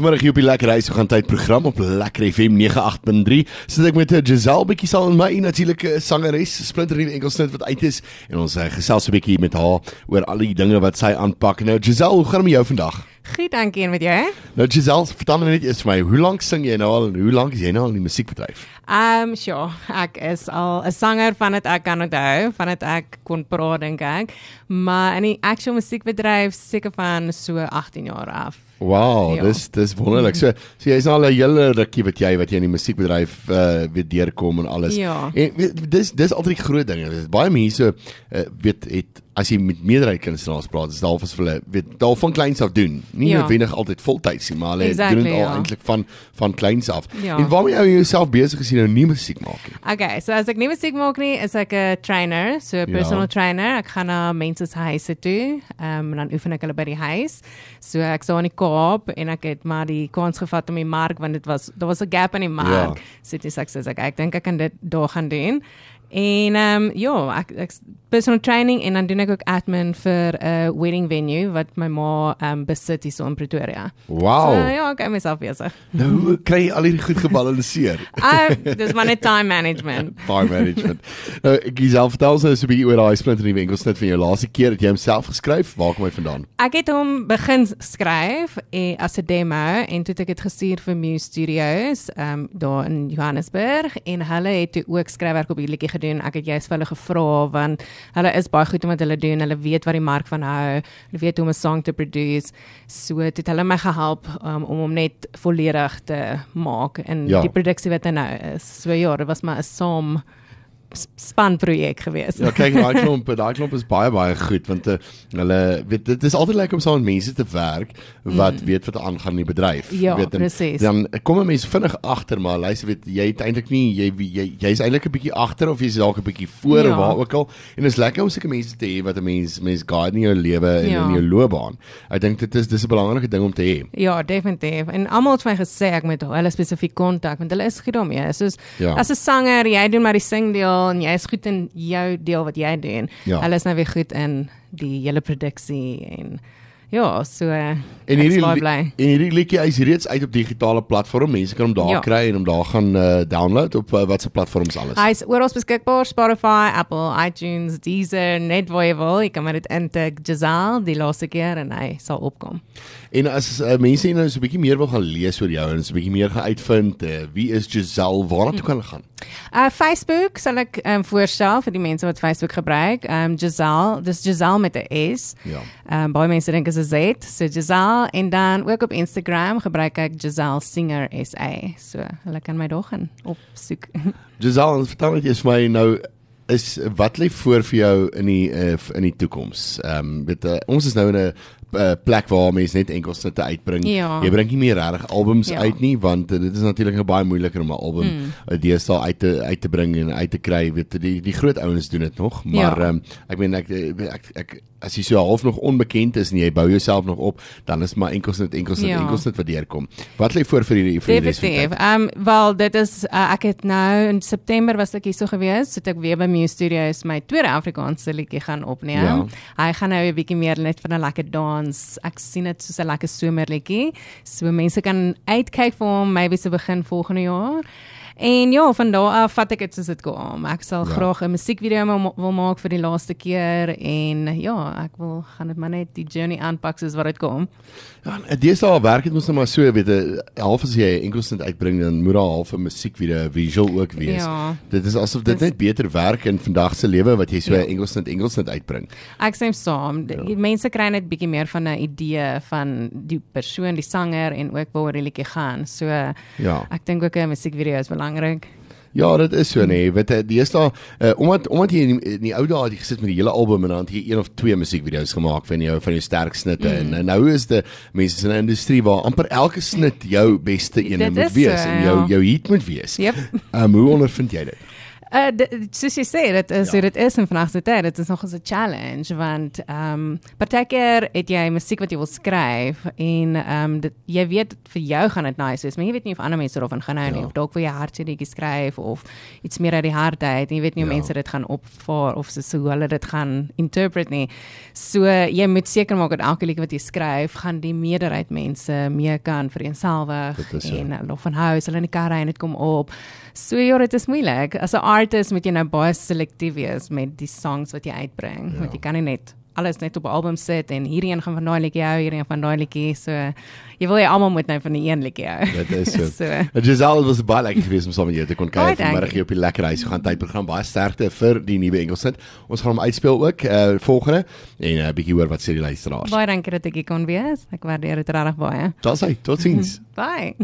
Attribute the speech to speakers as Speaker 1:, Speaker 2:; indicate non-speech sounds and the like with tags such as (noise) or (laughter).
Speaker 1: Vanmiddag hier op die Lekker Huis, gaan tyd program op Lekker FM 98.3. Sit ek met 'n Giselle bietjie saam met my natuurlike sangeres, splinter nuwe enkelsnit wat uit is en ons uh, gesels 'n bietjie met haar oor al die dinge wat sy aanpak. Nou Giselle, hoe gaan dit met jou vandag?
Speaker 2: Goed, dankie en met jou?
Speaker 1: Nou Giselle, vertel my net eers vir my, hoe lank sing jy nou al en hoe lank is jy nou al in die musiekbedryf?
Speaker 2: Ehm, um, sure. Ek is al 'n sanger van dit ek kan onthou, van dit ek kon praat dink ek. Maar in die actual musiekbedryf seker van so 18 jaar af.
Speaker 1: Wow, ja. dis dis wonderlik. So, so jy's al 'n hele rukkie wat jy wat jy in die musiekbedryf uh weer deurkom en alles.
Speaker 2: Ja.
Speaker 1: En dis dis altyd die groot dinge. Dis baie mense uh, weet het as jy met meerderheid kunstenaars praat, is daar vir hulle weet daar van kleins af doen. Nie ja. noodwendig altyd voltyds nie, maar hulle exactly, doen dit al ja. eintlik van van kleins af. Ja. En waarmee jy jouself besig is jy nou nie musiek maak nie.
Speaker 2: Okay, so as ek nie musiek maak nie, is ek 'n trainer, so 'n ja. personal ja. trainer. Ek gaan na mense se huise toe, ehm um, dan oefen ek hulle by die huis. So ek sou aan die Kaap en ek het maar die kans gevat om die mark want dit was daar was 'n gap in die mark. Ja. So dis ek sê ek, ek dink ek kan dit daar gaan doen. En ehm um, ja, ek, ek personal training en dan doen ek ook admin vir 'n uh, wedding venue wat my ma ehm um, besit hier so in Pretoria.
Speaker 1: Wow.
Speaker 2: So, ja, ek het myself besig.
Speaker 1: Nou kry jy al hierdie goed gebalanseer?
Speaker 2: Ah, (laughs) uh, dis my time management. (laughs)
Speaker 1: time management. Nou, ek self vertel so 'n bietjie oor daai splinter nuwe enkelsnit van jou laaste keer het jy homself geskryf. Waar kom hy vandaan?
Speaker 2: Ek het hom begin skryf eh, as 'n demo en toe het ek dit gestuur vir Muse Studios ehm um, daar in Johannesburg en hulle het ook skryfwerk op hierdie liedjie gedoen. Ek het juist vir hulle gevra want hulle is baie goed om wat hulle doen. Hulle weet wat die mark van hou. Hulle weet hoe om 'n song te produce. So dit hulle my gehelp um, om hom net volledig te maak en ja. die produksie wat hy nou is. So ja, dit was maar 'n som span projek gewees.
Speaker 1: Ja, kyk, daai (laughs) klomp, daai klomp is baie baie goed want uh, hulle weet dit is altyd lekker om saam met mense te werk wat mm. weet wat aangaan in die bedryf.
Speaker 2: Ja,
Speaker 1: weet
Speaker 2: presies.
Speaker 1: Dan kom 'n mens vinnig agter maar luister weet jy het eintlik nie jy jy jy's eintlik 'n bietjie agter of jy's dalk 'n bietjie voor ja. of waar ook al en dit is lekker om sulke mense te hê wat 'n mens mens guide in jou lewe en ja. in jou loopbaan. Ek dink dit is dis 'n belangrike ding om te hê.
Speaker 2: Ja, definitief. En almal het my gesê ek moet hulle spesifiek kontak want hulle is goed daarmee. Soos ja. as 'n sanger, jy doen maar die singdeel en jy is goed in jou deel wat jy doen. Ja. Hulle is nou weer goed in die hele produksie en ja, so uh,
Speaker 1: en hierdie en hierdie liedjie is reeds uit op digitale platforms. Mense kan hom daar ja. kry en hom daar gaan uh, download op uh, watse platforms alles.
Speaker 2: Hy is oral beskikbaar Spotify, Apple, iTunes, Deezer, net waar jy wil. Jy kan maar dit intik Giselle die laaste keer en hy sal opkom.
Speaker 1: En as uh, mense nou so 'n bietjie meer wil gaan lees oor jou en so 'n bietjie meer gaan uitvind, uh, wie is Giselle? Waar toe kan hulle gaan?
Speaker 2: Uh Facebook sal ek um, voorstel vir die mense wat Facebook gebruik. Um Giselle, dis Giselle met 'n S. Ja. Um baie mense dink is Z, so Giselle en dan ook op Instagram gebruik ek Giselle Singer SA. So hulle kan my dog gaan opsoek. (laughs)
Speaker 1: Giselle, vertel net eers my nou is wat lê voor vir jou in die uh, in die toekoms. Ehm um, weet uh, ons is nou in 'n uh, plek waar mense net enkels net uitbring.
Speaker 2: Ja.
Speaker 1: Jy bring nie meer regtig albums ja. uit nie want uh, dit is natuurlik baie moeiliker om 'n album mm. uh, deesdae uit te uit te bring en uit te kry. Weet die die groot ouens doen dit nog, maar ja. um, ek meen ek, ek ek ek as jy so half nog onbekend is en jy bou jouself nog op, dan is maar enkels net enkels net ja. enkels net wat deurkom. Wat lê voor vir die vir die
Speaker 2: Definitief. Ehm um, wel dit is uh, ek het nou in September was ek hier so gewees, so ek weer by Muse Studios my tweede Afrikaanse liedjie gaan opneem. Ja. Hy gaan nou 'n bietjie meer net van 'n lekker dans. Ek sien dit soos 'n lekker somerliedjie. So mense kan uitkyk vir hom maybe se begin volgende jaar. En ja, van daar af vat ek dit soos dit kom. Ek sal ja. graag 'n musiekvideo wil maak vir die laaste keer en ja, ek wil gaan dit maar net die journey aanpak soos wat dit kom.
Speaker 1: Ja, dis al werk dit mos nou maar so, weet jy, half as jy enkelsend uitbring dan moet daar half 'n musiekvideo visual ook wees. Ja, dit is asof dit dis, net beter werk in vandag se lewe wat jy so ja. enkelsend enkelsend uitbring.
Speaker 2: Ek sê saam, ja. die mense kry net bietjie meer van 'n idee van die persoon, die sanger en ook waar die liedjie gaan. So ja. ek dink ook 'n musiekvideo is belangrik belangrik.
Speaker 1: Ja, dit is so nee, weet jy, die is daar uh, omdat omdat jy in die, in die ou dae het jy gesit met die hele album en dan het jy een of twee musiekvideo's gemaak van jou van jou sterk snitte mm. en, en nou is dit mense in 'n industrie waar amper elke snit jou beste een moet wees so, en jou ja. jou hit moet wees.
Speaker 2: Yep.
Speaker 1: Um, hoe ondervind jy dit?
Speaker 2: Uh soos jy sê, dit is ja. hoe dit is in vandag se tyd. Dit is nog 'n challenge want ehm um, partykeer het jy musiek wat jy wil skryf en ehm um, dit jy weet vir jou gaan dit nice wees, maar jy weet nie of ander mense daarvan gaan hou ja. nie of dalk wil jy hartseer skryf of iets meer uit die hart uit en jy weet nie hoe ja. mense dit gaan opvaar of so, so hulle dit gaan interpret nie. So jy moet seker maak dat elke lied wat jy skryf gaan die meerderheid mense mee kan vereenselwig en hulle van hou, hulle in die kar ry en dit kom op. So ja, dit is moeilik. As 'n artist moet jy nou baie selektief wees met die songs wat jy uitbring. Ja. Want jy kan nie net alles net op 'n album sit en hierdie een gaan van daai liedjie hou, hierdie een van daai liedjie. So jy wil jy almal moet nou van die een liedjie hou.
Speaker 1: Dit is (laughs) so. so. Giselle was baie lekker geweest om saam met jou te kon kuier vanmiddag hier op die lekker huis gaan tydprogram. Baie sterkte vir die nuwe Engelssit. Ons gaan hom uitspeel ook uh volgende en 'n uh, bietjie hoor wat sê die luisteraars.
Speaker 2: Baie dankie dat ek hier kon wees. Ek waardeer dit regtig baie.
Speaker 1: Totsiens. (laughs)
Speaker 2: Bye.